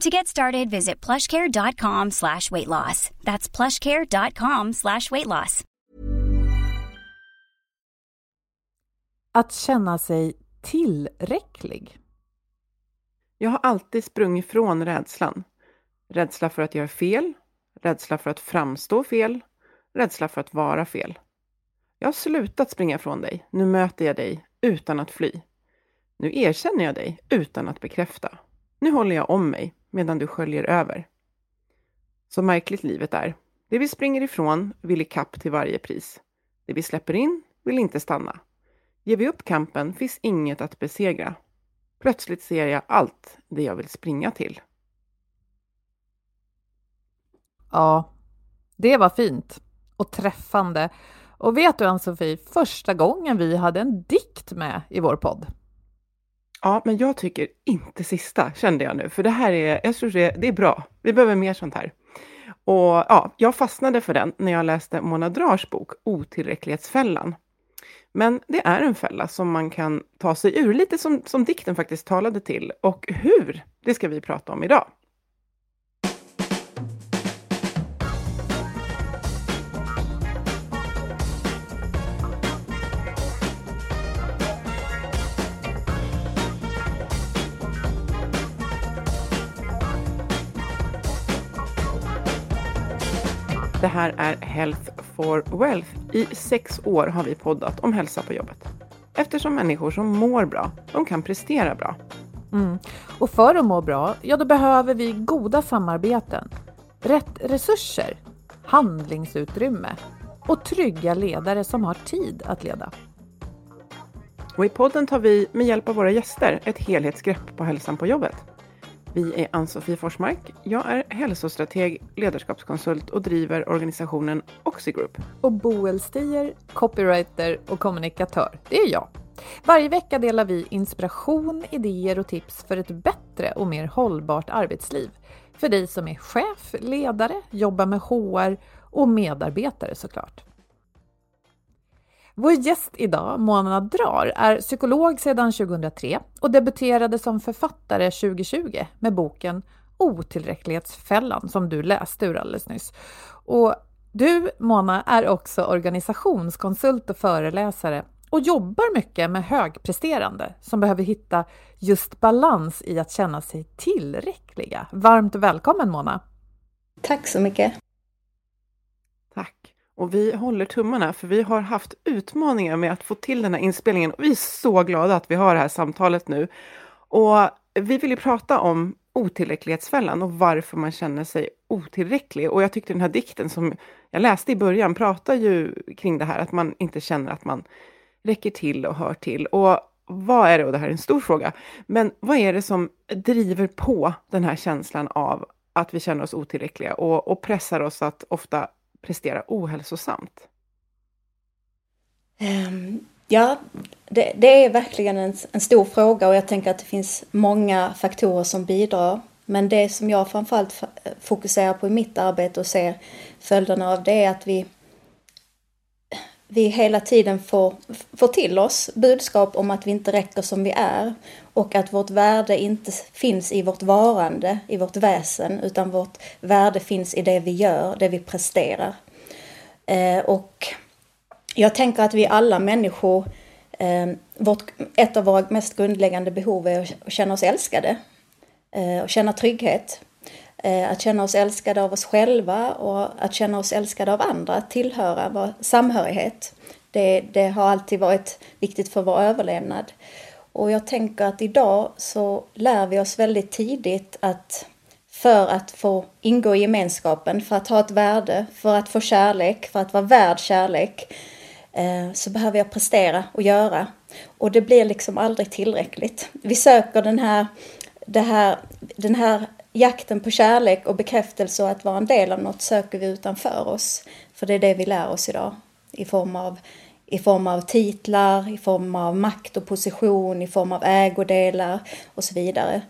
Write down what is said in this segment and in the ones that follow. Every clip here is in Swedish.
To get started, visit plushcare.com slash weight loss. That's plushcare.com slash weight loss. Att känna sig tillräcklig. Jag har alltid sprungit ifrån rädslan. Rädsla för att göra fel, rädsla för att framstå fel, rädsla för att vara fel. Jag har slutat springa ifrån dig. Nu möter jag dig utan att fly. Nu erkänner jag dig utan att bekräfta. Nu håller jag om mig medan du sköljer över. Så märkligt livet är. Det vi springer ifrån vill ikapp till varje pris. Det vi släpper in vill inte stanna. Ger vi upp kampen finns inget att besegra. Plötsligt ser jag allt det jag vill springa till. Ja, det var fint och träffande. Och vet du Ann-Sofie, första gången vi hade en dikt med i vår podd. Ja, men jag tycker inte sista, kände jag nu. För det här är, jag tror det, det är bra. Vi behöver mer sånt här. Och ja, jag fastnade för den när jag läste Mona Drars bok Otillräcklighetsfällan. Men det är en fälla som man kan ta sig ur, lite som, som dikten faktiskt talade till. Och hur, det ska vi prata om idag. Det här är Health for Wealth. I sex år har vi poddat om hälsa på jobbet. Eftersom människor som mår bra, de kan prestera bra. Mm. Och för att må bra, ja då behöver vi goda samarbeten, rätt resurser, handlingsutrymme och trygga ledare som har tid att leda. Och I podden tar vi med hjälp av våra gäster ett helhetsgrepp på hälsan på jobbet. Vi är Ann-Sofie Forsmark. Jag är hälsostrateg, ledarskapskonsult och driver organisationen Oxigroup. Och Boel Stier, copywriter och kommunikatör. Det är jag. Varje vecka delar vi inspiration, idéer och tips för ett bättre och mer hållbart arbetsliv. För dig som är chef, ledare, jobbar med HR och medarbetare såklart. Vår gäst idag, Mona Drar, är psykolog sedan 2003 och debuterade som författare 2020 med boken Otillräcklighetsfällan som du läste ur alldeles nyss. Och du, Mona, är också organisationskonsult och föreläsare och jobbar mycket med högpresterande som behöver hitta just balans i att känna sig tillräckliga. Varmt välkommen Mona! Tack så mycket! Tack! Och vi håller tummarna för vi har haft utmaningar med att få till den här inspelningen och vi är så glada att vi har det här samtalet nu. Och vi vill ju prata om otillräcklighetsfällan och varför man känner sig otillräcklig. Och jag tyckte den här dikten som jag läste i början pratar ju kring det här att man inte känner att man räcker till och hör till. Och vad är det, och det här är en stor fråga, men vad är det som driver på den här känslan av att vi känner oss otillräckliga och, och pressar oss att ofta prestera ohälsosamt? Um, ja, det, det, är verkligen en, en, stor fråga och jag tänker att det finns många faktorer som bidrar. Men det som jag framförallt fokuserar på i mitt arbete och ser följderna av det är att vi vi hela tiden får, får till oss budskap om att vi inte räcker som vi är och att vårt värde inte finns i vårt varande, i vårt väsen, utan vårt värde finns i det vi gör, det vi presterar. Eh, och jag tänker att vi alla människor, eh, vårt, ett av våra mest grundläggande behov är att känna oss älskade eh, och känna trygghet. Eh, att känna oss älskade av oss själva och att känna oss älskade av andra, att tillhöra, vår samhörighet. Det, det har alltid varit viktigt för vår överlevnad. Och jag tänker att idag så lär vi oss väldigt tidigt att för att få ingå i gemenskapen, för att ha ett värde, för att få kärlek, för att vara värd kärlek, eh, så behöver jag prestera och göra. Och det blir liksom aldrig tillräckligt. Vi söker den här, det här, den här jakten på kärlek och bekräftelse och att vara en del av något söker vi utanför oss. För det är det vi lär oss idag i form av, i form av titlar, i form av makt och position, i form av ägodelar och så vidare.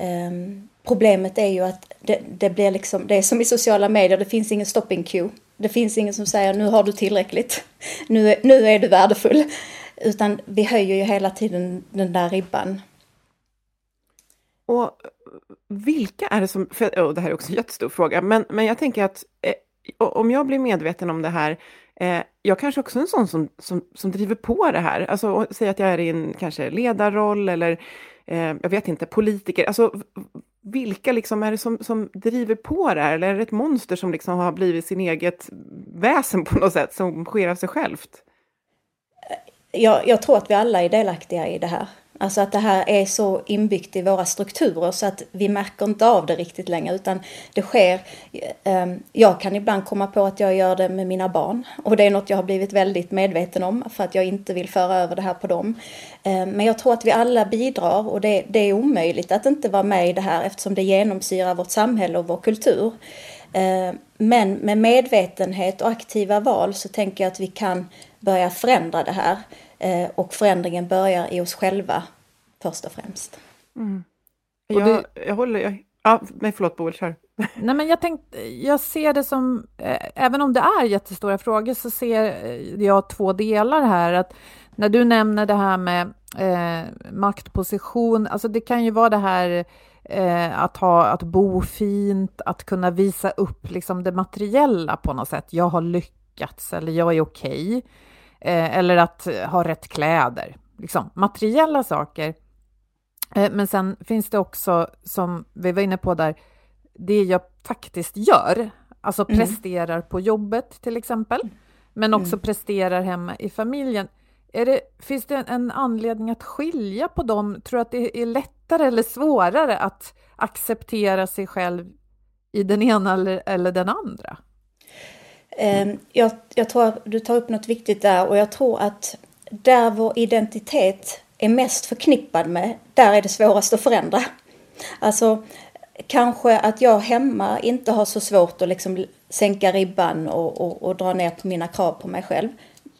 Um, problemet är ju att det, det, blir liksom, det är som i sociala medier, det finns ingen stopping cue. Det finns ingen som säger nu har du tillräckligt, nu, nu är du värdefull. Utan vi höjer ju hela tiden den där ribban. Och vilka är det som, för, oh, det här är också en jättestor fråga, men, men jag tänker att eh, om jag blir medveten om det här, eh, jag kanske också är en sån som, som, som driver på det här, alltså säg att jag är i en kanske ledarroll eller eh, jag vet inte, politiker, alltså vilka liksom är det som, som driver på det här, eller är det ett monster som liksom har blivit sin eget väsen på något sätt, som sker av sig självt? Jag, jag tror att vi alla är delaktiga i det här. Alltså att det här är så inbyggt i våra strukturer så att vi märker inte av det riktigt längre utan det sker. Ehm, jag kan ibland komma på att jag gör det med mina barn och det är något jag har blivit väldigt medveten om för att jag inte vill föra över det här på dem. Ehm, men jag tror att vi alla bidrar och det, det är omöjligt att inte vara med i det här eftersom det genomsyrar vårt samhälle och vår kultur. Ehm, men med medvetenhet och aktiva val så tänker jag att vi kan börja förändra det här. Eh, och förändringen börjar i oss själva först och främst. Mm. Jag, det, jag håller... Jag, ja, nej, förlåt Boel, kör. Nej, men jag, tänkte, jag ser det som, eh, även om det är jättestora frågor, så ser jag två delar här. Att när du nämner det här med eh, maktposition, alltså det kan ju vara det här eh, att, ha, att bo fint, att kunna visa upp liksom det materiella på något sätt. Jag har lyckats eller jag är okej. Okay. Eh, eller att ha rätt kläder, liksom materiella saker. Eh, men sen finns det också, som vi var inne på där, det jag faktiskt gör, alltså mm. presterar på jobbet till exempel, men också mm. presterar hemma i familjen. Är det, finns det en anledning att skilja på dem? Tror du att det är lättare eller svårare att acceptera sig själv i den ena eller, eller den andra? Ehm, jag, jag tror att du tar upp något viktigt där och jag tror att där vår identitet är mest förknippad med, där är det svårast att förändra. Alltså kanske att jag hemma inte har så svårt att liksom sänka ribban och, och, och dra ner på mina krav på mig själv.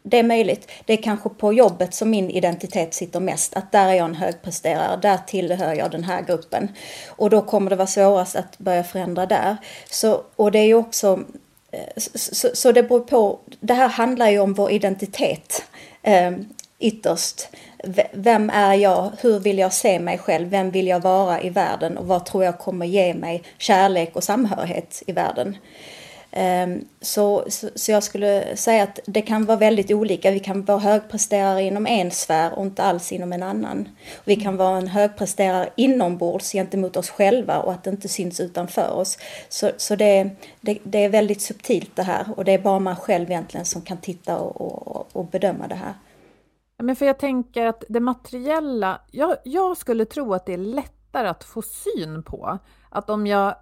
Det är möjligt. Det är kanske på jobbet som min identitet sitter mest. Att där är jag en högpresterare, där tillhör jag den här gruppen. Och då kommer det vara svårast att börja förändra där. Så, och det är ju också Eh, så, så, det beror på, det här handlar ju om vår identitet eh, ytterst. Vem är jag? Hur vill jag se mig själv? Vem vill jag vara i världen? Och vad tror jag kommer ge mig kärlek och samhörighet i världen? Ehm, så, så, så, jag skulle säga att det kan vara väldigt olika. Vi kan vara högpresterare inom en sfär och inte alls inom en annan. Vi kan vara en högpresterare inombords gentemot oss själva och att det inte syns utanför oss. Så, så det, det, det är väldigt subtilt det här och det är bara man själv egentligen som kan titta och, och, och bedöma det här. Men för jag tänker att det materiella, jag, jag skulle tro att det är lättare att få syn på. Att om jag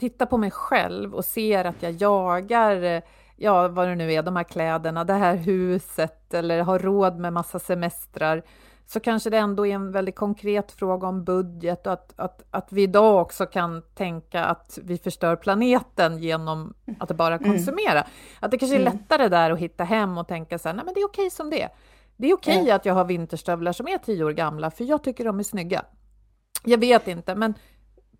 tittar på mig själv och ser att jag jagar, ja vad det nu är, de här kläderna, det här huset eller har råd med massa semestrar, så kanske det ändå är en väldigt konkret fråga om budget och att, att, att vi idag också kan tänka att vi förstör planeten genom att bara mm. konsumera. Mm. Att det kanske är mm. lättare där att hitta hem och tänka så här, nej men det är okej som det är. Det är okej ja. att jag har vinterstövlar som är tio år gamla, för jag tycker de är snygga. Jag vet inte, men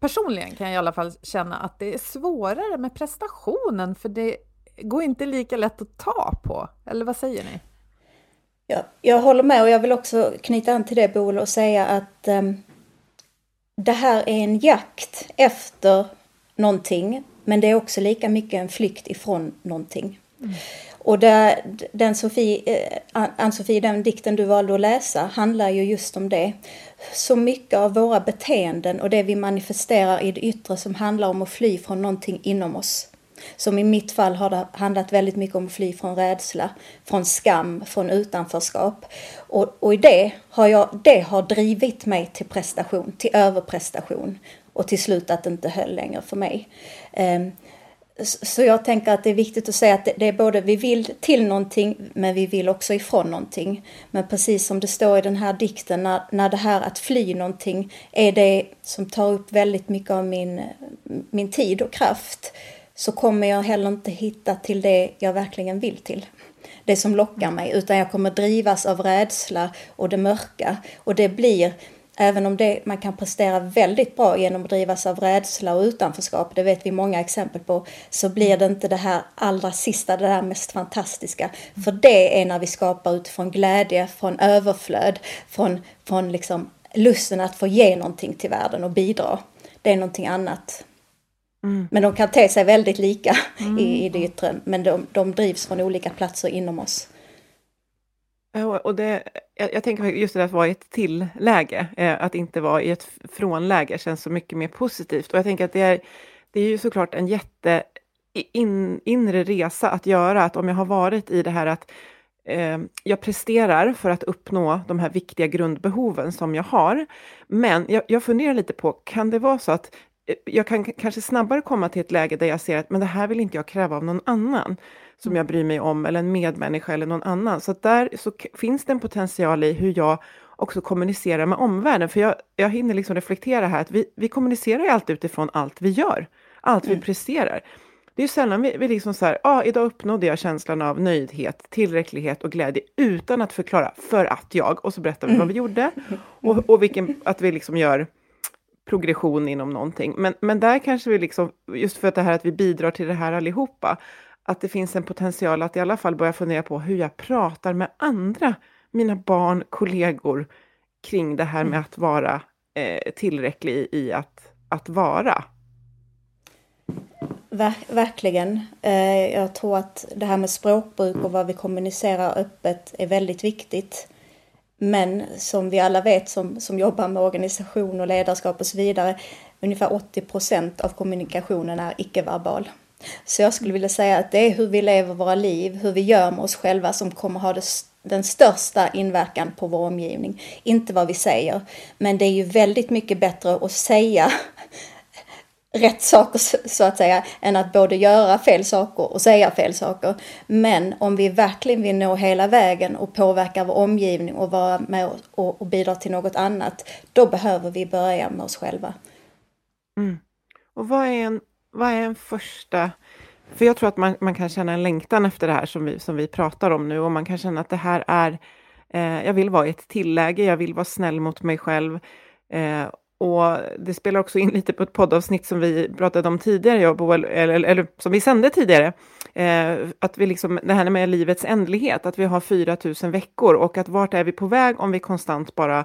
personligen kan jag i alla fall känna att det är svårare med prestationen, för det går inte lika lätt att ta på, eller vad säger ni? Ja, jag håller med och jag vill också knyta an till det Boel och säga att um, det här är en jakt efter någonting men det är också lika mycket en flykt ifrån någonting. Mm. Och där, den Sofie, eh, Ann-Sofie, den dikten du valde att läsa handlar ju just om det. Så mycket av våra beteenden och det vi manifesterar i det yttre som handlar om att fly från någonting inom oss. Som i mitt fall har det handlat väldigt mycket om att fly från rädsla, från skam, från utanförskap. Och, och i det har, jag, det har drivit mig till prestation, till överprestation och till slut att det inte höll längre för mig. Um, så jag tänker att det är viktigt att säga att det är både vi vill till någonting men vi vill också ifrån någonting. Men precis som det står i den här dikten, när, när det här att fly någonting är det som tar upp väldigt mycket av min, min tid och kraft så kommer jag heller inte hitta till det jag verkligen vill till. Det som lockar mig, utan jag kommer drivas av rädsla och det mörka. Och det blir Även om det, man kan prestera väldigt bra genom att drivas av rädsla och utanförskap, det vet vi många exempel på, så blir det inte det här allra sista, det där mest fantastiska. För det är när vi skapar utifrån glädje, från överflöd, från, från liksom lusten att få ge någonting till världen och bidra. Det är någonting annat. Mm. Men de kan te sig väldigt lika mm. i, i det yttre, men de, de drivs från olika platser inom oss. Eh, och det, jag, jag tänker just det där att vara i ett tilläge, eh, att inte vara i ett frånläge känns så mycket mer positivt. Och jag tänker att det är, det är ju såklart en jätte in, inre resa att göra, att om jag har varit i det här att eh, jag presterar för att uppnå de här viktiga grundbehoven som jag har. Men jag, jag funderar lite på, kan det vara så att jag kan kanske snabbare komma till ett läge där jag ser att men det här vill inte jag kräva av någon annan som jag bryr mig om, eller en medmänniska eller någon annan. Så där så finns det en potential i hur jag också kommunicerar med omvärlden. För jag, jag hinner liksom reflektera här att vi, vi kommunicerar ju alltid utifrån allt vi gör, allt mm. vi presterar. Det är ju sällan vi, vi liksom så här, ah, idag uppnådde jag känslan av nöjdhet, tillräcklighet och glädje utan att förklara för att jag, och så berättar vi mm. vad vi gjorde och, och vilken, att vi liksom gör progression inom någonting. Men, men där kanske vi liksom, just för att det här att vi bidrar till det här allihopa, att det finns en potential att i alla fall börja fundera på hur jag pratar med andra, mina barn, kollegor, kring det här med mm. att vara eh, tillräcklig i att, att vara. Ver verkligen. Eh, jag tror att det här med språkbruk och vad vi kommunicerar öppet är väldigt viktigt. Men som vi alla vet som, som jobbar med organisation och ledarskap och så vidare, ungefär 80 procent av kommunikationen är icke-verbal. Så jag skulle vilja säga att det är hur vi lever våra liv, hur vi gör med oss själva som kommer ha det, den största inverkan på vår omgivning. Inte vad vi säger. Men det är ju väldigt mycket bättre att säga rätt saker så att säga, än att både göra fel saker och säga fel saker. Men om vi verkligen vill nå hela vägen och påverka vår omgivning och vara med och, och bidra till något annat, då behöver vi börja med oss själva. Mm. Och vad är en vad är en första... För jag tror att man, man kan känna en längtan efter det här som vi, som vi pratar om nu och man kan känna att det här är... Eh, jag vill vara i ett tilläge, jag vill vara snäll mot mig själv. Eh, och det spelar också in lite på ett poddavsnitt som vi pratade om tidigare, jag eller, eller, eller som vi sände tidigare. Eh, att vi liksom, det här med livets ändlighet, att vi har 4 000 veckor och att vart är vi på väg om vi konstant bara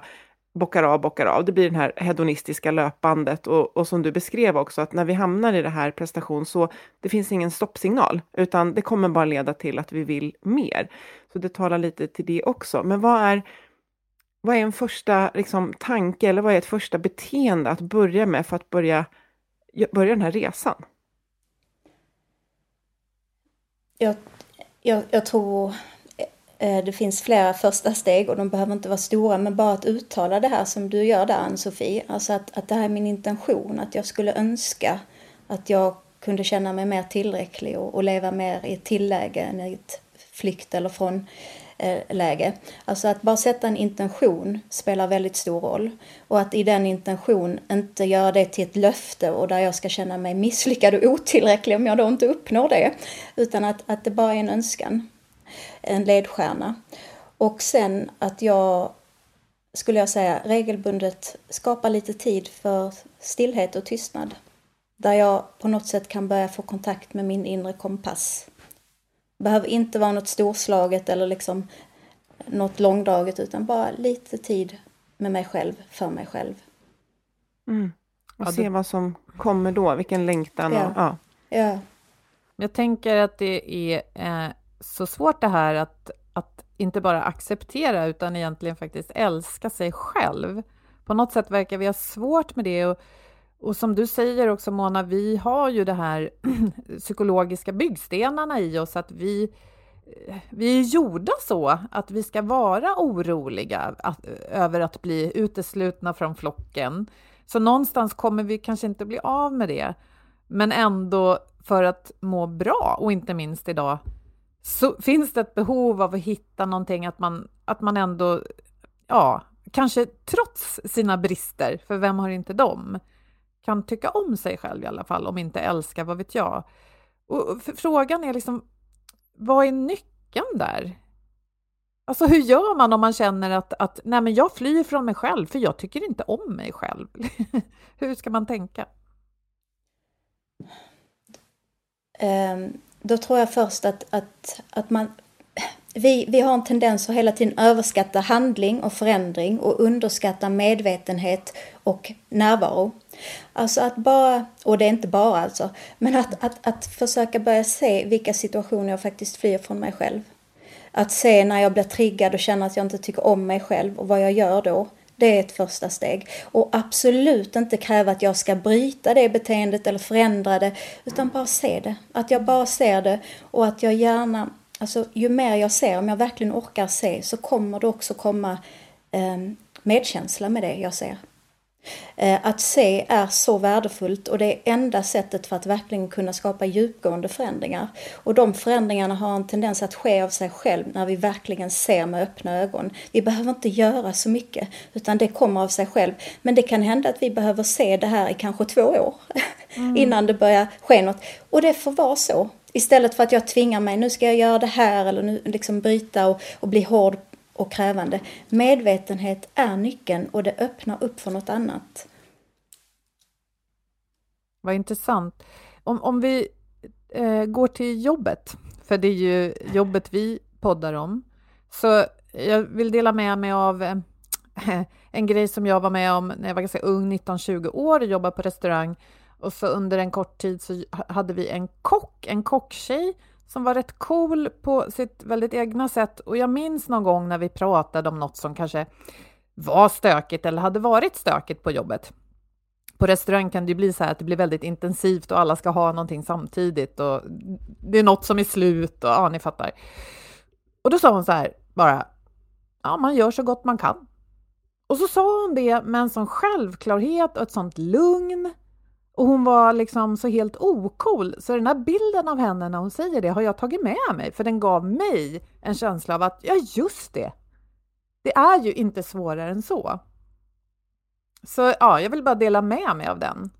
bockar av, bockar av. Det blir det här hedonistiska löpandet och, och som du beskrev också, att när vi hamnar i det här prestation så det finns ingen stoppsignal, utan det kommer bara leda till att vi vill mer. Så det talar lite till det också. Men vad är, vad är en första liksom, tanke eller vad är ett första beteende att börja med för att börja, börja den här resan? Jag, jag, jag tror eh, eh, det finns flera första steg och de behöver inte vara stora men bara att uttala det här som du gör där Ann-Sofie. Alltså att, att det här är min intention, att jag skulle önska att jag kunde känna mig mer tillräcklig och, och leva mer i ett tilläge än i ett flykt eller från eh, Eh, läge. Alltså att bara sätta en intention spelar väldigt stor roll. Och att i den intention inte göra det till ett löfte och där jag ska känna mig misslyckad och otillräcklig om jag då inte uppnår det. Utan att, att det bara är en önskan en ledstjärna. Och sen att jag, skulle jag säga, regelbundet skapar lite tid för stillhet och tystnad. Där jag på något sätt kan börja få kontakt med min inre kompass. Behöver inte vara något storslaget eller liksom något långdraget utan bara lite tid med mig själv, för mig själv. Mm. Och ja, se det... vad som kommer då, vilken längtan. Ja. Och, ja. ja. Jag tänker att det är eh, så svårt det här att, att inte bara acceptera utan egentligen faktiskt älska sig själv. På något sätt verkar vi ha svårt med det. Och, och som du säger också Mona, vi har ju det här psykologiska byggstenarna i oss att vi eh, vi är gjorda så att vi ska vara oroliga att, eh, över att bli uteslutna från flocken. Så någonstans kommer vi kanske inte bli av med det, men ändå för att må bra och inte minst idag så finns det ett behov av att hitta någonting att man, att man ändå, ja, kanske trots sina brister, för vem har inte dem, kan tycka om sig själv i alla fall, om inte älska, vad vet jag. Och frågan är liksom, vad är nyckeln där? Alltså hur gör man om man känner att, att nej men jag flyr från mig själv för jag tycker inte om mig själv? hur ska man tänka? Um, då tror jag först att, att, att man vi, vi har en tendens att hela tiden överskatta handling och förändring och underskatta medvetenhet och närvaro. Alltså att bara, och det är inte bara alltså, men att, att, att försöka börja se vilka situationer jag faktiskt flyr från mig själv. Att se när jag blir triggad och känner att jag inte tycker om mig själv och vad jag gör då. Det är ett första steg. Och absolut inte kräva att jag ska bryta det beteendet eller förändra det, utan bara se det. Att jag bara ser det och att jag gärna, alltså ju mer jag ser, om jag verkligen orkar se, så kommer det också komma eh, medkänsla med det jag ser. Eh, att se är så värdefullt och det är enda sättet för att verkligen kunna skapa djupgående förändringar. Och de förändringarna har en tendens att ske av sig själv när vi verkligen ser med öppna ögon. Vi behöver inte göra så mycket utan det kommer av sig själv. Men det kan hända att vi behöver se det här i kanske två år mm. innan det börjar ske något. Och det får vara så. Istället för att jag tvingar mig, nu ska jag göra det här eller nu liksom bryta och, och bli hård och krävande. Medvetenhet är nyckeln och det öppnar upp för något annat. Vad intressant. Om, om vi eh, går till jobbet, för det är ju jobbet vi poddar om, så jag vill dela med mig av eh, en grej som jag var med om när jag var ganska ung, 19-20 år, och jobbade på restaurang. Och så under en kort tid så hade vi en kock, en kocktjej som var rätt cool på sitt väldigt egna sätt. Och jag minns någon gång när vi pratade om något som kanske var stökigt eller hade varit stökigt på jobbet. På restaurang kan det ju bli så här att det blir väldigt intensivt och alla ska ha någonting samtidigt och det är något som är slut och ja, ni fattar. Och då sa hon så här bara, ja, man gör så gott man kan. Och så sa hon det med en sån självklarhet och ett sånt lugn och hon var liksom så helt ocool, så den här bilden av henne när hon säger det har jag tagit med mig, för den gav mig en känsla av att, ja just det, det är ju inte svårare än så. Så ja, jag vill bara dela med mig av den.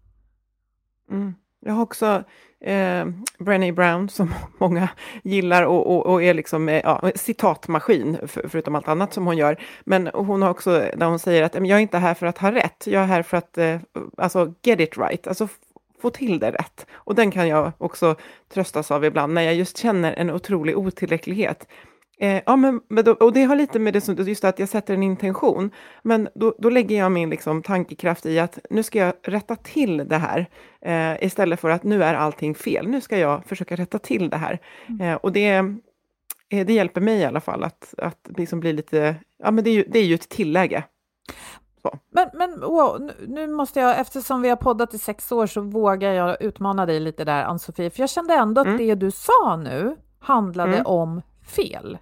Mm. Jag har också eh, Brené Brown, som många gillar och, och, och är liksom eh, ja, citatmaskin, för, förutom allt annat som hon gör. Men hon har också, där hon säger att jag är inte här för att ha rätt, jag är här för att, eh, alltså, get it right, alltså få till det rätt. Och den kan jag också tröstas av ibland, när jag just känner en otrolig otillräcklighet. Eh, ja, men, då, och det har lite med det som, just att jag sätter en intention. Men då, då lägger jag min liksom, tankekraft i att nu ska jag rätta till det här. Eh, istället för att nu är allting fel. Nu ska jag försöka rätta till det här. Mm. Eh, och det, eh, det hjälper mig i alla fall att, att liksom bli lite, ja men det är ju, det är ju ett tilläge. Så. Men, men wow, nu måste jag, eftersom vi har poddat i sex år så vågar jag utmana dig lite där Ann-Sofie, för jag kände ändå att mm. det du sa nu handlade mm. om fel.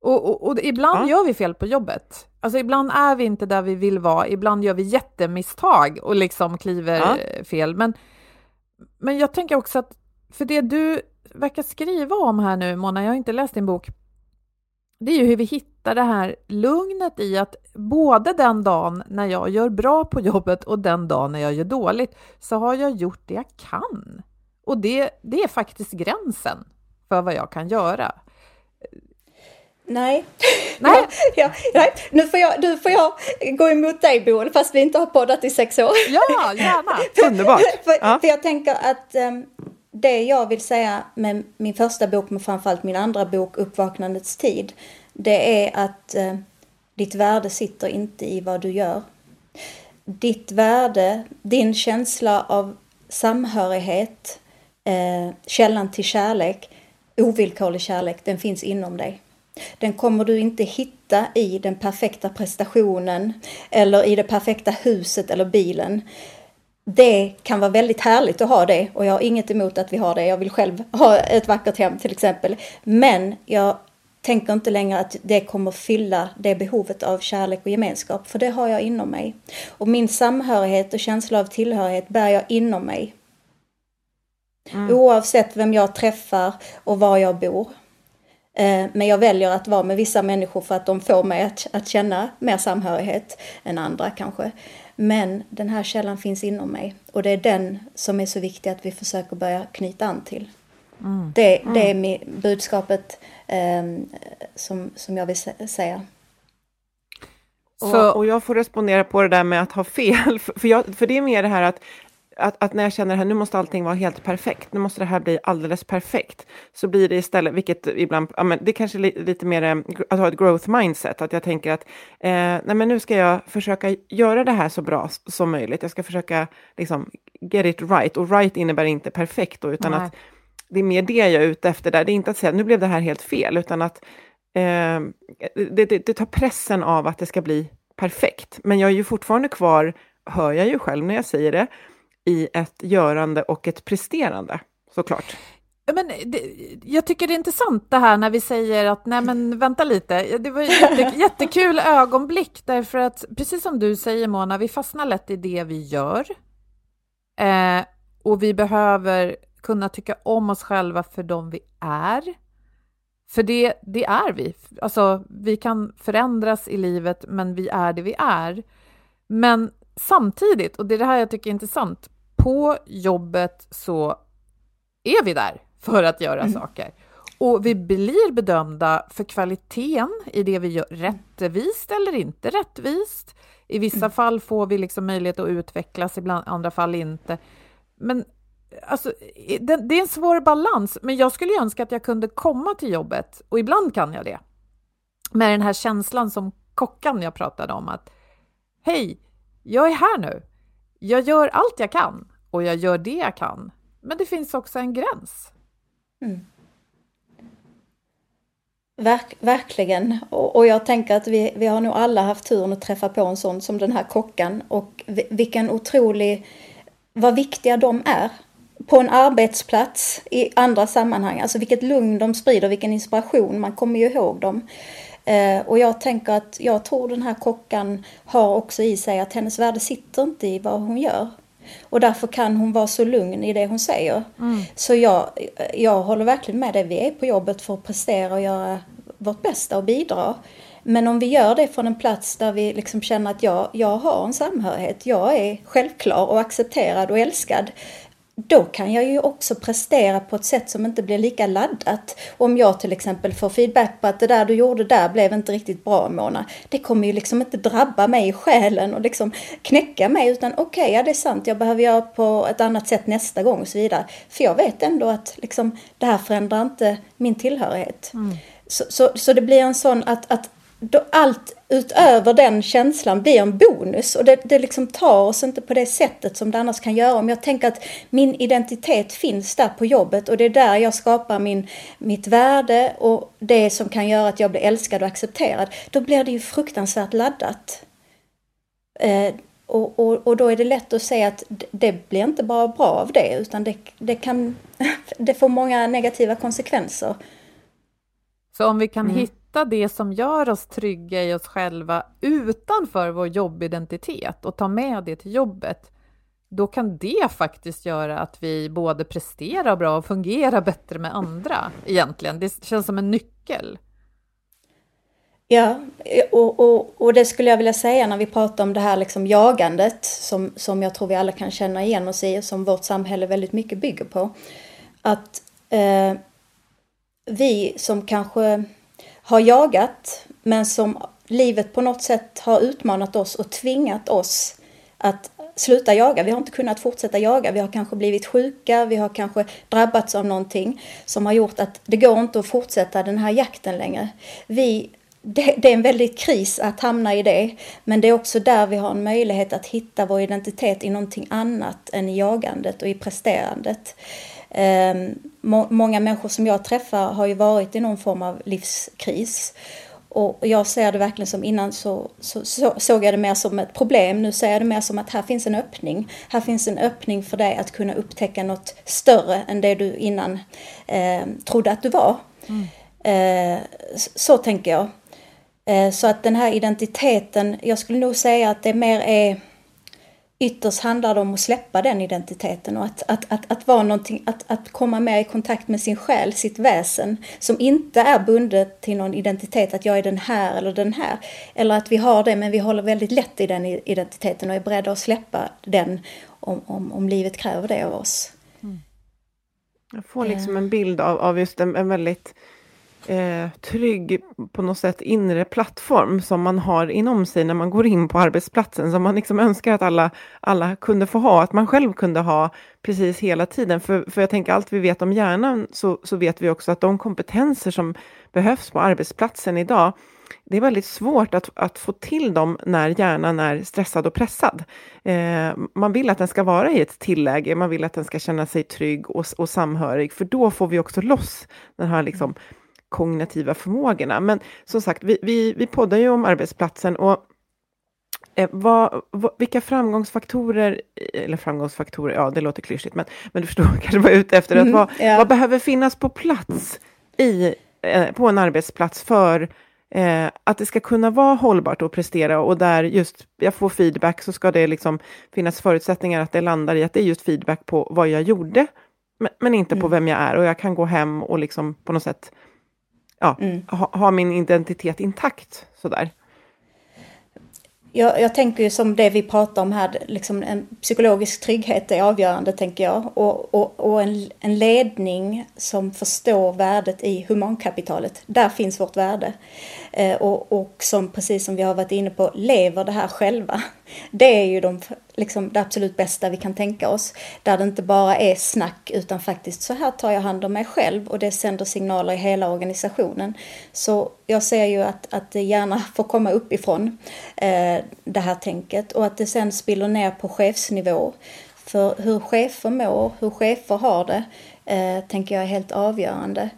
Och, och, och ibland ja. gör vi fel på jobbet. Alltså ibland är vi inte där vi vill vara, ibland gör vi jättemisstag och liksom kliver ja. fel. Men, men jag tänker också att, för det du verkar skriva om här nu, Mona, jag har inte läst din bok, det är ju hur vi hittar det här lugnet i att både den dagen när jag gör bra på jobbet och den dagen när jag gör dåligt så har jag gjort det jag kan. Och det, det är faktiskt gränsen för vad jag kan göra. Nej. Nej. ja, nej. Nu, får jag, nu får jag gå emot dig Boel, fast vi inte har poddat i sex år. Ja, gärna. Underbart. för, ja. för jag tänker att um, det jag vill säga med min första bok, men framförallt min andra bok, Uppvaknandets tid, det är att eh, ditt värde sitter inte i vad du gör. Ditt värde, din känsla av samhörighet, eh, källan till kärlek, ovillkorlig kärlek, den finns inom dig. Den kommer du inte hitta i den perfekta prestationen eller i det perfekta huset eller bilen. Det kan vara väldigt härligt att ha det och jag har inget emot att vi har det. Jag vill själv ha ett vackert hem till exempel. Men jag tänker inte längre att det kommer fylla det behovet av kärlek och gemenskap, för det har jag inom mig. Och min samhörighet och känsla av tillhörighet bär jag inom mig. Mm. Oavsett vem jag träffar och var jag bor. Eh, men jag väljer att vara med vissa människor för att de får mig att, att känna mer samhörighet än andra kanske. Men den här källan finns inom mig och det är den som är så viktig att vi försöker börja knyta an till. Mm. Det, det, mm. är budskapet eh, som, som jag vill säga. Så, och, och, jag får respondera på det där med att ha fel, för, jag, för det är mer det här att att, att, när jag känner att nu måste allting vara helt perfekt, nu måste det här bli alldeles perfekt, så blir det istället, vilket ibland, ja, men det kanske är lite mer eh, att ha ett growth mindset, att jag tänker att eh, nej, men nu ska jag försöka göra det här så bra som möjligt. Jag ska försöka liksom get it right, och right innebär inte perfekt då, utan nej. att det är mer det jag är ute efter där. Det är inte att säga nu blev det här helt fel, utan att eh, det, det, det tar pressen av att det ska bli perfekt. Men jag är ju fortfarande kvar, hör jag ju själv när jag säger det, i ett görande och ett presterande, såklart. Men det, jag tycker det är intressant det här när vi säger att nej men vänta lite, det var jätte, jättekul ögonblick därför att precis som du säger Mona, vi fastnar lätt i det vi gör. Eh, och vi behöver kunna tycka om oss själva för de vi är. För det, det är vi. Alltså, vi kan förändras i livet, men vi är det vi är. Men samtidigt, och det är det här jag tycker är intressant, på jobbet så är vi där för att göra mm. saker. Och vi blir bedömda för kvaliteten i det vi gör, rättvist eller inte rättvist. I vissa mm. fall får vi liksom möjlighet att utvecklas, i andra fall inte. Men alltså, det, det, är en svår balans, men jag skulle önska att jag kunde komma till jobbet, och ibland kan jag det, med den här känslan som kockan jag pratade om, att hej, jag är här nu. Jag gör allt jag kan och jag gör det jag kan. Men det finns också en gräns. Mm. Verk, verkligen. Och, och, jag tänker att vi, vi har nog alla haft turen att träffa på en sån som den här kockan. Och vilken otrolig, vad viktiga de är. På en arbetsplats, i andra sammanhang. Alltså vilket lugn de sprider, vilken inspiration. Man kommer ju ihåg dem. Eh, och jag tänker att jag tror den här kockan har också i sig att hennes värde sitter inte i vad hon gör. Och därför kan hon vara så lugn i det hon säger. Mm. Så jag, jag håller verkligen med dig. Vi är på jobbet för att prestera och göra vårt bästa och bidra. Men om vi gör det från en plats där vi liksom känner att jag, jag har en samhörighet, jag är självklar och accepterad och älskad då kan jag ju också prestera på ett sätt som inte blir lika laddat. Om jag till exempel får feedback på att det där du gjorde där blev inte riktigt bra Mona. Det kommer ju liksom inte drabba mig i själen och liksom knäcka mig utan okej, okay, ja det är sant, jag behöver göra på ett annat sätt nästa gång och så vidare. För jag vet ändå att liksom, det här förändrar inte min tillhörighet. Mm. Så, så, så, det blir en sån att, att då allt utöver den känslan blir en bonus och det, det liksom tar oss inte på det sättet som det annars kan göra. Om jag tänker att min identitet finns där på jobbet och det är där jag skapar min, mitt värde och det som kan göra att jag blir älskad och accepterad, då blir det ju fruktansvärt laddat. Eh, och, och, och, då är det lätt att säga att det blir inte bara bra av det utan det, det, kan, det får många negativa konsekvenser. Så om vi kan mm. hitta hitta det som gör oss trygga i oss själva utanför vår jobbidentitet och ta med det till jobbet, då kan det faktiskt göra att vi både presterar bra och fungerar bättre med andra egentligen. Det känns som en nyckel. Ja, och, och, och det skulle jag vilja säga när vi pratar om det här liksom jagandet som, som jag tror vi alla kan känna igen oss i och som vårt samhälle väldigt mycket bygger på. Att eh, vi som kanske har jagat men som livet på något sätt har utmanat oss och tvingat oss att sluta jaga. Vi har inte kunnat fortsätta jaga. Vi har kanske blivit sjuka, vi har kanske drabbats av någonting som har gjort att det går inte att fortsätta den här jakten längre. Vi det, det, är en väldig kris att hamna i det. Men det är också där vi har en möjlighet att hitta vår identitet i någonting annat än i jagandet och i presterandet. Eh, må, många människor som jag träffar har ju varit i någon form av livskris. Och jag ser det verkligen som innan så, så, så, såg jag det mer som ett problem. Nu ser jag det mer som att här finns en öppning. Här finns en öppning för dig att kunna upptäcka något större än det du innan eh, trodde att du var. Mm. Eh, så tänker jag. Eh, så att den här identiteten, jag skulle nog säga att det mer är ytterst handlar det om att släppa den identiteten och att, att, att, att vara någonting, att, att komma mer i kontakt med sin själ, sitt väsen, som inte är bundet till någon identitet, att jag är den här eller den här. Eller att vi har det, men vi håller väldigt lätt i den identiteten och är beredda att släppa den om, om, om livet kräver det av oss. Mm. Jag får liksom en bild av, av just en, en väldigt eh, trygg på något sätt inre plattform som man har inom sig när man går in på arbetsplatsen, som man liksom önskar att alla, alla kunde få ha, att man själv kunde ha precis hela tiden. För, för jag tänker allt vi vet om hjärnan så, så vet vi också att de kompetenser som behövs på arbetsplatsen idag, det är väldigt svårt att, att få till dem när hjärnan är stressad och pressad. Eh, man vill att den ska vara i ett tilläge, man vill att den ska känna sig trygg och, och samhörig, för då får vi också loss den här liksom kognitiva förmågorna. Men som sagt, vi, vi, vi poddar ju om arbetsplatsen och eh, vad, vad, vilka framgångsfaktorer, eller framgångsfaktorer, ja det låter klyschigt, men, men du förstår kanske vad jag är ute efter, mm, att vad, ja. vad behöver finnas på plats i, eh, på en arbetsplats för eh, att det ska kunna vara hållbart och prestera och där just jag får feedback så ska det liksom finnas förutsättningar att det landar i att det är just feedback på vad jag gjorde, men, men inte mm. på vem jag är och jag kan gå hem och liksom på något sätt ja, mm. ha, ha, min identitet intakt sådär. Jag, jag tänker ju som det vi pratar om här, liksom en psykologisk trygghet är avgörande tänker jag. Och, och, och en, en ledning som förstår värdet i humankapitalet. Där finns vårt värde. Eh, och, och som precis som vi har varit inne på lever det här själva. Det är ju de, liksom, det absolut bästa vi kan tänka oss. Där det inte bara är snack utan faktiskt så här tar jag hand om mig själv och det sänder signaler i hela organisationen. Så jag ser ju att, att det gärna får komma uppifrån eh, det här tänket och att det sen spiller ner på chefsnivå. För hur chefer mår, hur chefer har det, eh, tänker jag är helt avgörande.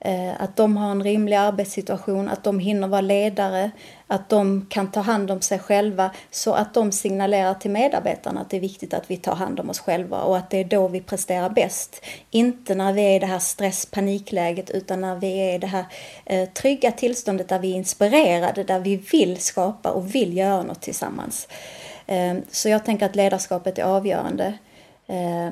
Eh, att de har en rimlig arbetssituation, att de hinner vara ledare, att de kan ta hand om sig själva så att de signalerar till medarbetarna att det är viktigt att vi tar hand om oss själva och att det är då vi presterar bäst. Inte när vi är i det här stress panikläget utan när vi är i det här eh, trygga tillståndet där vi är inspirerade, där vi vill skapa och vill göra något tillsammans. Eh, så jag tänker att ledarskapet är avgörande. Eh,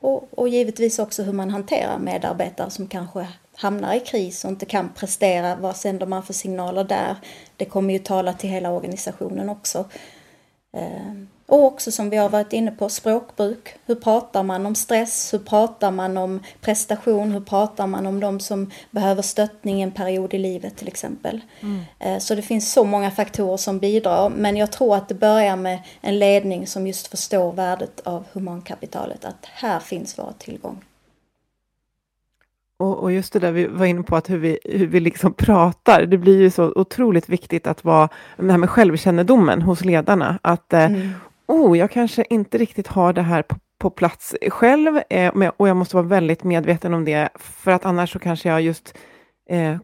och, och givetvis också hur man hanterar medarbetare som kanske hamnar i kris och inte kan prestera, vad sänder man för signaler där? Det kommer ju tala till hela organisationen också. Eh, och också som vi har varit inne på, språkbruk. Hur pratar man om stress? Hur pratar man om prestation? Hur pratar man om de som behöver stöttning en period i livet till exempel? Mm. Eh, så det finns så många faktorer som bidrar. Men jag tror att det börjar med en ledning som just förstår värdet av humankapitalet. Att här finns vår tillgång. Och, och, just det där vi var inne på, att hur vi, hur vi liksom pratar, det blir ju så otroligt viktigt att vara, det här med självkännedomen hos ledarna, att eh, mm. oh, jag kanske inte riktigt har det här på, på plats själv, eh, och jag måste vara väldigt medveten om det, för att annars så kanske jag just eh,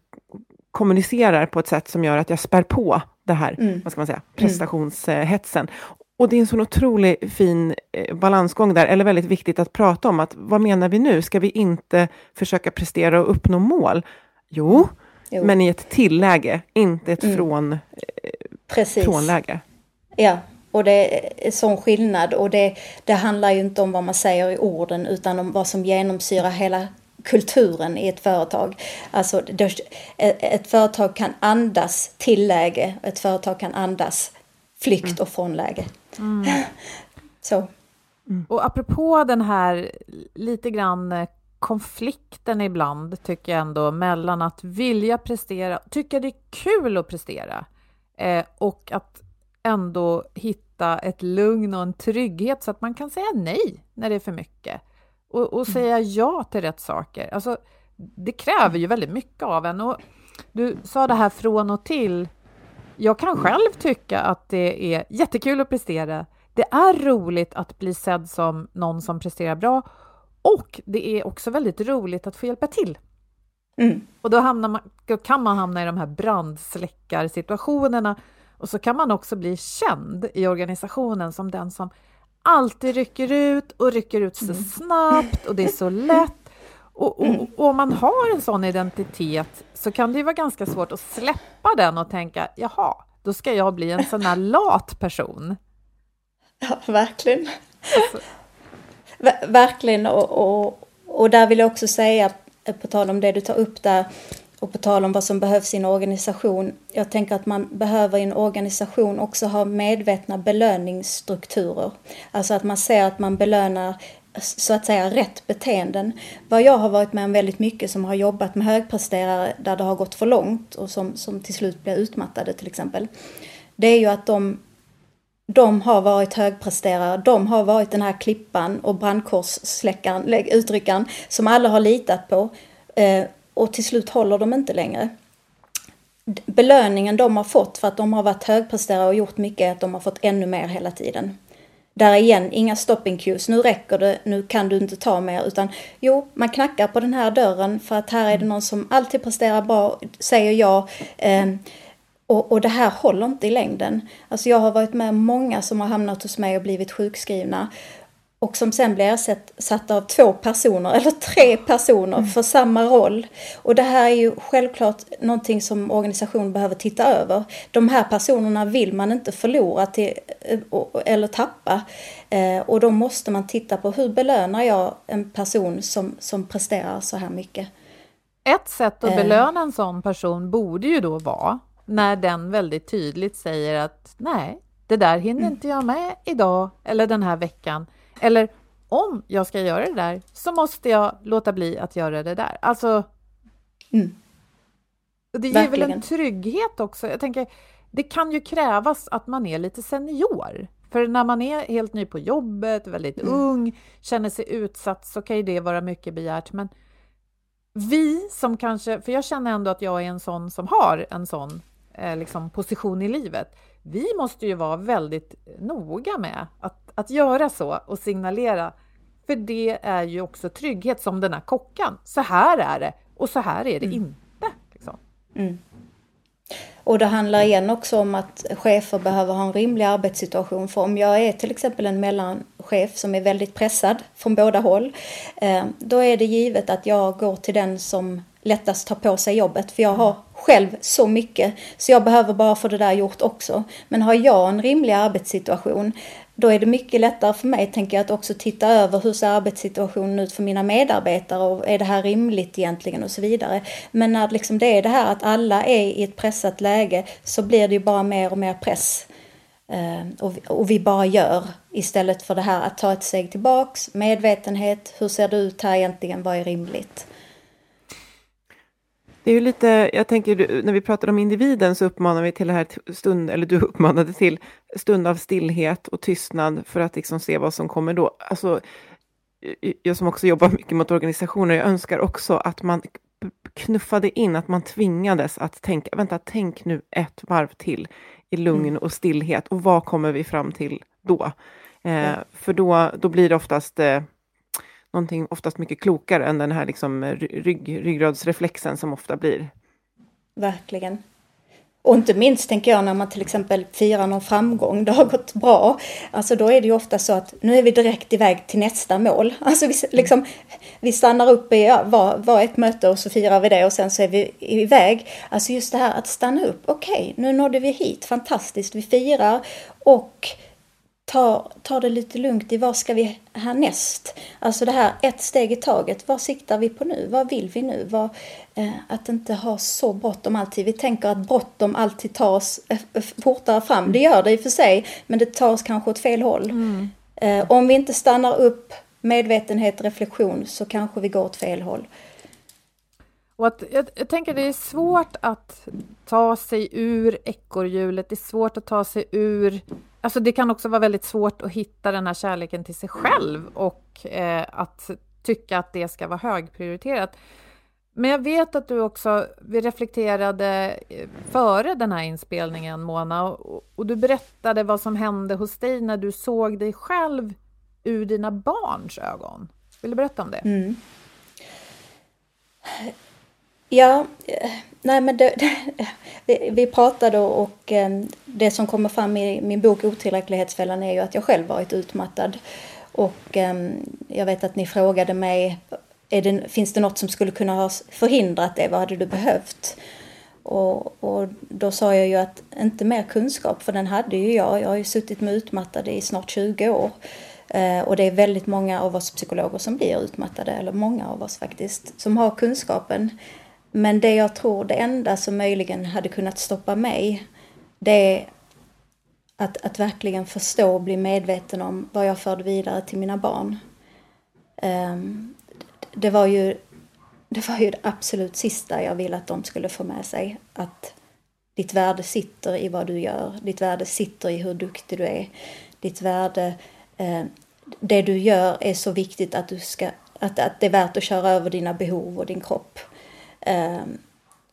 kommunicerar på ett sätt som gör att jag spär på det här, mm. vad ska man säga, mm. Och det är en sån otroligt fin eh, balansgång där, eller väldigt viktigt att prata om, att vad menar vi nu? Ska vi inte försöka prestera och uppnå mål? Jo, jo. men i ett tilläge, inte ett mm. från, eh, frånläge. Ja, och det är sån skillnad och det, det handlar ju inte om vad man säger i orden utan om vad som genomsyrar hela kulturen i ett företag. Alltså ett företag kan andas tilläge, ett företag kan andas flykt mm. och frånläge. Mm. Så. Mm. Och apropå den här lite grann eh, konflikten ibland, tycker jag ändå, mellan att vilja prestera, tycka det är kul att prestera eh, och att ändå hitta hitta ett lugn och en trygghet så att man kan säga nej när det är för mycket och, och säga ja till rätt saker. Alltså, det kräver ju väldigt mycket av en. Och du sa det här från och till. Jag kan själv tycka att det är jättekul att prestera. Det är roligt att bli sedd som någon som presterar bra och det är också väldigt roligt att få hjälpa till. Mm. Och då, man, då, kan man hamna i de här brandsläckarsituationerna och så kan man också bli känd i organisationen som den som alltid rycker ut och rycker ut så mm. snabbt och det är så lätt. Och, och, och, om man har en sån identitet så kan det ju vara ganska svårt att släppa den och tänka jaha, då ska jag bli en sån här lat person. Ja, verkligen. Alltså. Ver verkligen, och, och, och där vill jag också säga, på tal om det du tar upp där, och på tal om vad som behövs i en organisation. Jag tänker att man behöver i en organisation också ha medvetna belöningsstrukturer. Alltså att man ser att man belönar så att säga rätt beteenden. Vad jag har varit med om väldigt mycket som har jobbat med högpresterare där det har gått för långt och som, som till slut blir utmattade till exempel. Det är ju att de, de har varit högpresterare, de har varit den här klippan och brandkorssläckaren, uttryckaren som alla har litat på. Eh, och till slut håller de inte längre. Belöningen de har fått för att de har varit högpresterare och gjort mycket är att de har fått ännu mer hela tiden. Där igen, inga stopping cues, nu räcker det, nu kan du inte ta mer, utan jo, man knackar på den här dörren för att här är det någon som alltid presterar bra, säger ja. Eh, och, och det här håller inte i längden. Alltså jag har varit med många som har hamnat hos mig och blivit sjukskrivna och som sen blir ersatta av två personer eller tre personer mm. för samma roll. Och det här är ju självklart någonting som organisationen behöver titta över. De här personerna vill man inte förlora till, eh, eller tappa. Eh, och då måste man titta på hur belönar jag en person som, som presterar så här mycket. Ett sätt att eh. belöna en sån person borde ju då vara när den väldigt tydligt säger att nej, det där hinner mm. inte jag med idag eller den här veckan. Eller om jag ska göra det där så måste jag låta bli att göra det där. Alltså, mm. det ger Verkligen. väl en trygghet också. Jag tänker, det kan ju krävas att man är lite senior. För när man är helt ny på jobbet, väldigt mm. ung, känner sig utsatt så kan ju det vara mycket begärt. Men vi som kanske, för jag känner ändå att jag är en sån som har en sån eh, liksom position i livet. Vi måste ju vara väldigt noga med att att göra så och signalera. För det är ju också trygghet som den här kockan. Så här är det och så här är det mm. inte. Liksom. Mm. Och det handlar igen också om att chefer behöver ha en rimlig arbetssituation. För om jag är till exempel en mellanchef som är väldigt pressad från båda håll, eh, då är det givet att jag går till den som lättast tar på sig jobbet. För jag har själv så mycket, så jag behöver bara få det där gjort också. Men har jag en rimlig arbetssituation, då är det mycket lättare för mig, tänker jag, att också titta över hur ser arbetssituationen ut för mina medarbetare och är det här rimligt egentligen och så vidare. Men när liksom det är det här att alla är i ett pressat läge så blir det ju bara mer och mer press. Eh, och, vi, och vi bara gör istället för det här att ta ett steg tillbaks, medvetenhet, hur ser det ut här egentligen, vad är rimligt? Det är ju lite, jag tänker när vi pratar om individen så uppmanar vi till det här stund, eller du uppmanade till stund av stillhet och tystnad för att liksom se vad som kommer då. Alltså, jag som också jobbar mycket mot organisationer, jag önskar också att man knuffade in, att man tvingades att tänka, vänta, tänk nu ett varv till i lugn mm. och stillhet och vad kommer vi fram till då? Eh. För då, då blir det oftast eh, någonting oftast mycket klokare än den här liksom rygg, ryggradsreflexen som ofta blir. Verkligen. Och inte minst tänker jag när man till exempel firar någon framgång, det har gått bra. Alltså då är det ju ofta så att nu är vi direkt iväg till nästa mål. Alltså vi, liksom, vi stannar upp i ja, var, var ett möte och så firar vi det och sen så är vi iväg. Alltså just det här att stanna upp, okej okay, nu nådde vi hit, fantastiskt, vi firar och ta, ta det lite lugnt i vad ska vi härnäst? Alltså det här ett steg i taget. Vad siktar vi på nu? Vad vill vi nu? Vad, eh, att inte ha så bråttom alltid. Vi tänker att bråttom alltid tar oss eh, fortare fram. Det gör det i och för sig, men det tar oss kanske åt fel håll. Mm. Eh, om vi inte stannar upp medvetenhet, reflektion, så kanske vi går åt fel håll. Och att, jag, jag tänker det är svårt att ta sig ur ekorrhjulet, det är svårt att ta sig ur alltså det kan också vara väldigt svårt att hitta den här kärleken till sig själv och eh, att tycka att det ska vara högprioriterat. Men jag vet att du också, vi reflekterade eh, före den här inspelningen Mona, och, och du berättade vad som hände hos dig när du såg dig själv ur dina barns ögon. Vill du berätta om det? Mm. Ja, eh, nej men det, det, vi pratade och eh, det som kommer fram i min bok Otillräcklighetsfällan är ju att jag själv varit utmattad. Och ehm, jag vet att ni frågade mig, det, finns det något som skulle kunna ha förhindrat det? Vad hade du behövt? Och, och, då sa jag ju att inte mer kunskap, för den hade ju jag. Jag har ju suttit med utmattade i snart 20 år. Eh, och det är väldigt många av oss psykologer som blir utmattade, eller många av oss faktiskt, som har kunskapen. Men det jag tror, det enda som möjligen hade kunnat stoppa mig, det är att, att verkligen förstå och bli medveten om vad jag förde vidare till mina barn. Um, det var ju det var ju det absolut sista jag ville att de skulle få med sig. Att ditt värde sitter i vad du gör. Ditt värde sitter i hur duktig du är. Ditt värde, eh, det du gör är så viktigt att, du ska, att, att det är värt att köra över dina behov och din kropp. Eh,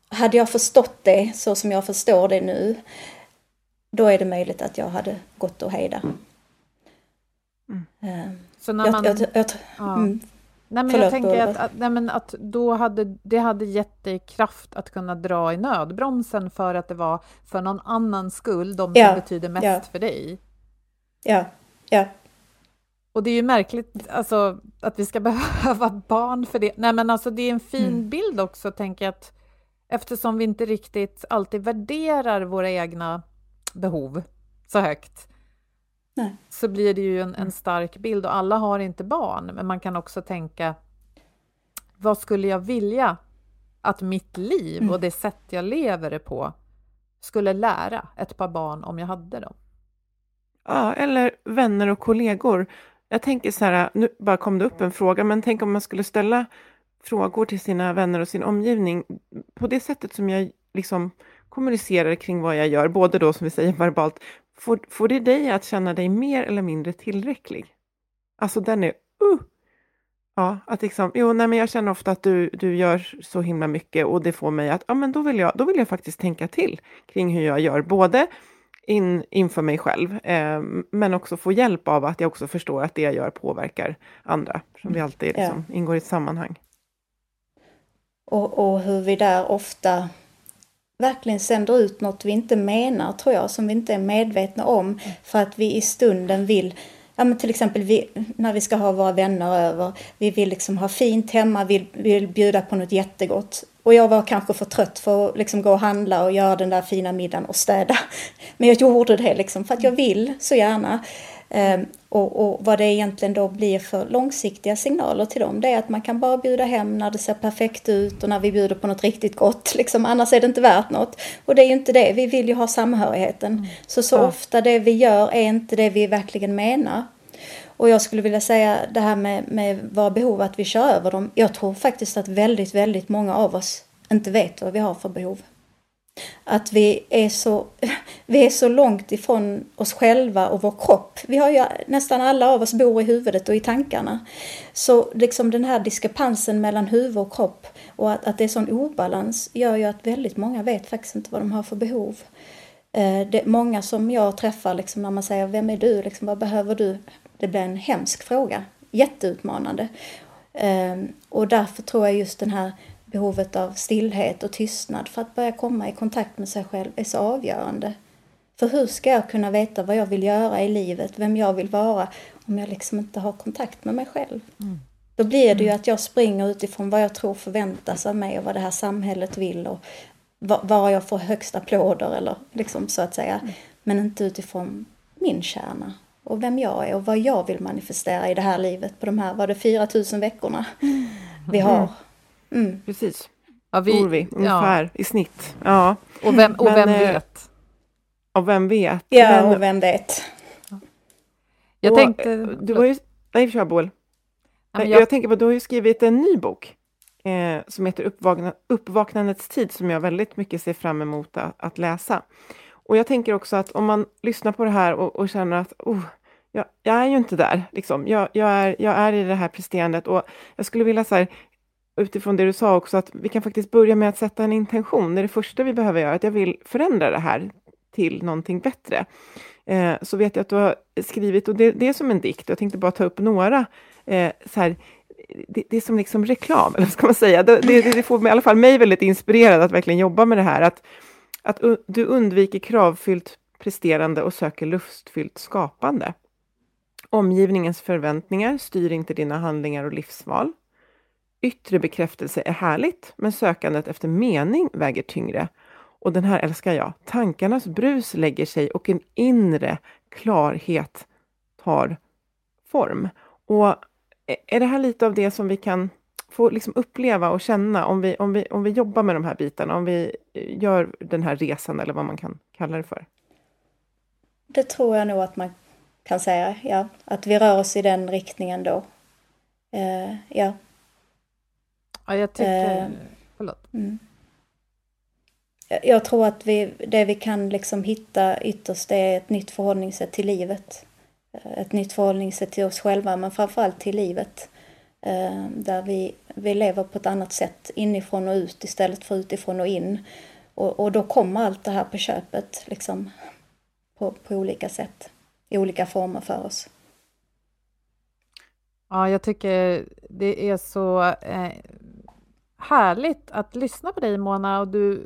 hade jag förstått det så som jag förstår det nu, då är det möjligt att jag hade gått och hejda. Mm. Eh, så när man... Jag, jag, jag, ja. mm, Nej, men jag tänker att, att, nej, men att då hade, det hade gett dig kraft att kunna dra i nödbromsen för att det var för någon annans skull, de som ja, betyder mest ja. för dig. Ja, ja. Och det är ju märkligt alltså, att vi ska behöva barn för det. Nej, men alltså, det är en fin mm. bild också, tänker jag, att eftersom vi inte riktigt alltid värderar våra egna behov så högt, Nej. så blir det ju en, en, stark bild och alla har inte barn, men man kan också tänka vad skulle jag vilja att mitt liv mm. och det sätt jag lever det på skulle lära ett par barn om jag hade dem? Ja, eller vänner och kollegor. Jag tänker så här, nu bara kom det upp en fråga, men tänk om man skulle ställa frågor till sina vänner och sin omgivning på det sättet som jag liksom kommunicerar kring vad jag gör, både då som vi säger verbalt, får, får det dig att känna dig mer eller mindre tillräcklig? Alltså den är, uh! Ja, att liksom, jo, nej, men jag känner ofta att du, du gör så himla mycket och det får mig att, ja men då vill jag, då vill jag faktiskt tänka till kring hur jag gör, både in, inför mig själv, eh, men också få hjälp av att jag också förstår att det jag gör påverkar andra, som vi alltid liksom, ja. ingår i ett sammanhang. Och, och hur vi där ofta verkligen sänder ut något vi inte menar, tror jag, som vi inte är medvetna om, för att vi i stunden vill Ja, men till exempel vi, när vi ska ha våra vänner över. Vi vill liksom ha fint hemma, vi vill bjuda på något jättegott. Och jag var kanske för trött för att liksom gå och handla och göra den där fina middagen och städa. Men jag gjorde det liksom för att jag vill så gärna. Um, och, och, vad det egentligen då blir för långsiktiga signaler till dem, det är att man kan bara bjuda hem när det ser perfekt ut och när vi bjuder på något riktigt gott. Liksom, annars är det inte värt något. Och det är ju inte det, vi vill ju ha samhörigheten. Mm. Så så ja. ofta det vi gör är inte det vi verkligen menar. Och jag skulle vilja säga det här med, med våra behov, att vi kör över dem. Jag tror faktiskt att väldigt, väldigt många av oss inte vet vad vi har för behov. Att vi är, så, vi är så långt ifrån oss själva och vår kropp. Vi har ju, nästan alla av oss bor i huvudet och i tankarna. Så liksom den här diskrepansen mellan huvud och kropp och att, att det är sån obalans gör ju att väldigt många vet faktiskt inte vad de har för behov. Det det, många som jag träffar liksom, när man säger Vem är du? Liksom, vad behöver du? Det blir en hemsk fråga. Jätteutmanande. Eh, och därför tror jag just den här behovet av stillhet och tystnad för att börja komma i kontakt med sig själv är så avgörande. För hur ska jag kunna veta vad jag vill göra i livet, vem jag vill vara, om jag liksom inte har kontakt med mig själv? Mm. Då blir det ju mm. att jag springer utifrån vad jag tror förväntas av mig och vad det här samhället vill och var jag får högst applåder eller liksom så att säga. Mm. Men inte utifrån min kärna och vem jag är och vad jag vill manifestera i det här livet på de här, var det 4000 veckorna mm. vi har. Mm. Precis. Ja, vi, Bor vi ungefär ja. i snitt. Ja. Och vem, och vem Men, eh, vet? Och vem vet? Ja, Men, och vem vet? Jag och, tänkte... Eh, du har ju... Nej, kör Boel. jag... jag tänker på, du har ju skrivit en ny bok eh, som heter Uppvakna, Uppvaknandets tid, som jag väldigt mycket ser fram emot att, att läsa. Och jag tänker också att om man lyssnar på det här och, och känner att oh, jag, jag, är ju inte där, liksom. jag, jag, är, jag är i det här presterandet och jag skulle vilja så här, utifrån det du sa också, att vi kan faktiskt börja med att sätta en intention. Det är det första vi behöver göra, att jag vill förändra det här till någonting bättre. Eh, så vet jag att du har skrivit, och det, det är som en dikt, jag tänkte bara ta upp några, eh, så här, det, det, är som liksom reklam, eller ska man säga? Det, det, det får i alla fall mig väldigt inspirerad att verkligen jobba med det här, att, att du undviker kravfyllt presterande och söker lustfyllt skapande. Omgivningens förväntningar styr inte dina handlingar och livsval. Yttre bekräftelse är härligt, men sökandet efter mening väger tyngre. Och den här älskar jag. Tankarnas brus lägger sig och en inre klarhet tar form. Och eh, är det här lite av det som vi kan få liksom uppleva och känna om vi, om, vi, om vi jobbar med de här bitarna, om vi gör den här resan eller vad man kan kalla det för? Det tror jag nog att man kan säga, ja. Att vi rör oss i den riktningen då. Uh, ja. Ja, jag tycker... Uh, Förlåt. Mm. Jag tror att vi, det vi kan liksom hitta ytterst är ett nytt förhållningssätt till livet. Eh, ett nytt förhållningssätt till oss själva, men framförallt till livet. Där vi, vi lever på ett annat sätt, inifrån och ut istället för utifrån och in. Och, och då kommer allt det här på köpet, liksom, på, på olika sätt i olika former för oss. Ja, jag tycker det är så eh, härligt att lyssna på dig Mona och du,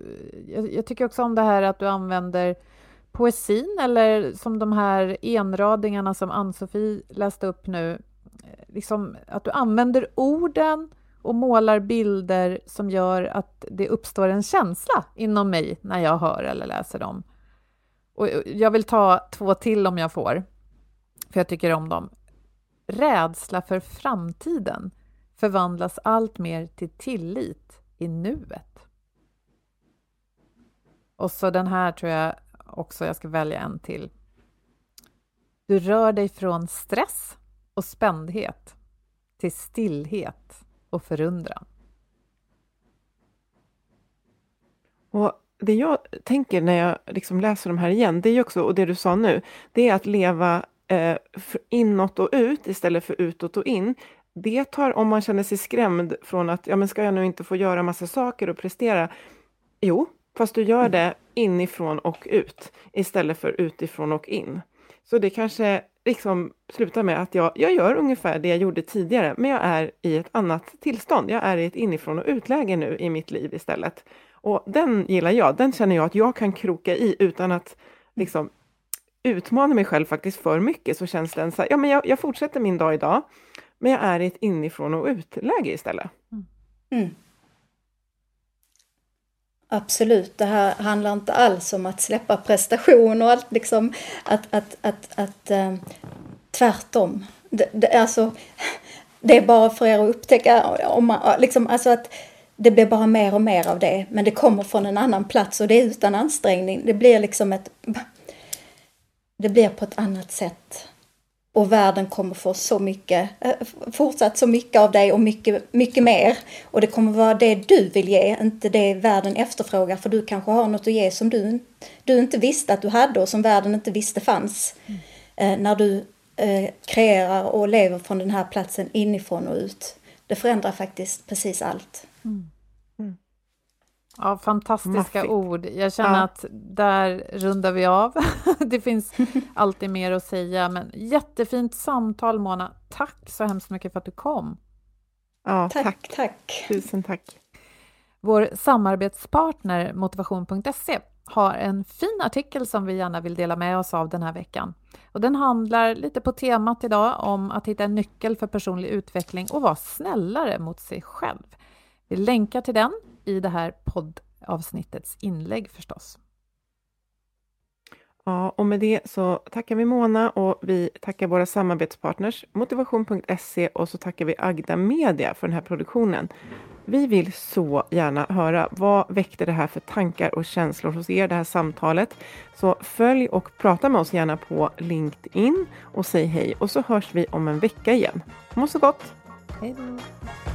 jag, jag, tycker också om det här att du använder poesin eller som de här enradingarna som Ann-Sofie läste upp nu, eh, liksom att du använder orden och målar bilder som gör att det uppstår en känsla inom mig när jag hör eller läser dem. Och jag vill ta två till om jag får, för jag tycker om dem. Rädsla för framtiden förvandlas allt mer till tillit i nuet. Och så den här tror jag också jag ska välja en till. Du rör dig från stress och spändhet till stillhet och förundran. Och det jag tänker när jag liksom läser de här igen, det är också, och det du sa nu, det är att leva eh, inåt och ut istället för utåt och in. Det tar, om man känner sig skrämd från att, ja men ska jag nu inte få göra massa saker och prestera? Jo, fast du gör det inifrån och ut istället för utifrån och in. Så det kanske liksom slutar med att jag, jag gör ungefär det jag gjorde tidigare, men jag är i ett annat tillstånd. Jag är i ett inifrån och utläge nu i mitt liv istället. Och den gillar jag, den känner jag att jag kan kroka i utan att liksom utmana mig själv faktiskt för mycket, så känns den så här, ja men jag, jag fortsätter min dag idag, men jag är i ett inifrån och utläge istället. Mm. mm. Absolut, det här handlar inte alls om att släppa prestation och allt liksom, att, att, att, att äh, tvärtom. Det, det, alltså, det är bara för er att upptäcka, om man, liksom, alltså att det blir bara mer och mer av det, men det kommer från en annan plats och det är utan ansträngning. Det blir liksom ett... Det blir på ett annat sätt. Och världen kommer få så mycket, eh, fortsatt så mycket av det och mycket, mycket mer. Och det kommer vara det du vill ge, inte det världen efterfrågar. För du kanske har något att ge som du, du inte visste att du hade och som världen inte visste fanns. Mm. Eh, när du eh, kreerar och lever från den här platsen inifrån och ut. Det förändrar faktiskt precis allt. Mm. Ja, fantastiska Maffigt. ord. Jag känner ja. att där rundar vi av. det finns alltid mer att säga, men jättefint samtal Mona. Tack så hemskt mycket för att du kom. Ja, tack. Tack, tack. Tusen tack. Vår samarbetspartner Motivation.se har en fin artikel som vi gärna vill dela med oss av den här veckan. Och den handlar lite på temat idag om att hitta en nyckel för personlig utveckling och vara snällare mot sig själv. Vi länkar till den i det här poddavsnittets inlägg förstås. Ja, och med det så tackar vi Mona och vi tackar våra samarbetspartners Motivation.se och så tackar vi Agda Media för den här produktionen. Vi vill så gärna höra vad väckte det här för tankar och känslor hos er, det här samtalet. Så följ och prata med oss gärna på LinkedIn och säg hej och så hörs vi om en vecka igen. Må så gott! Hej då!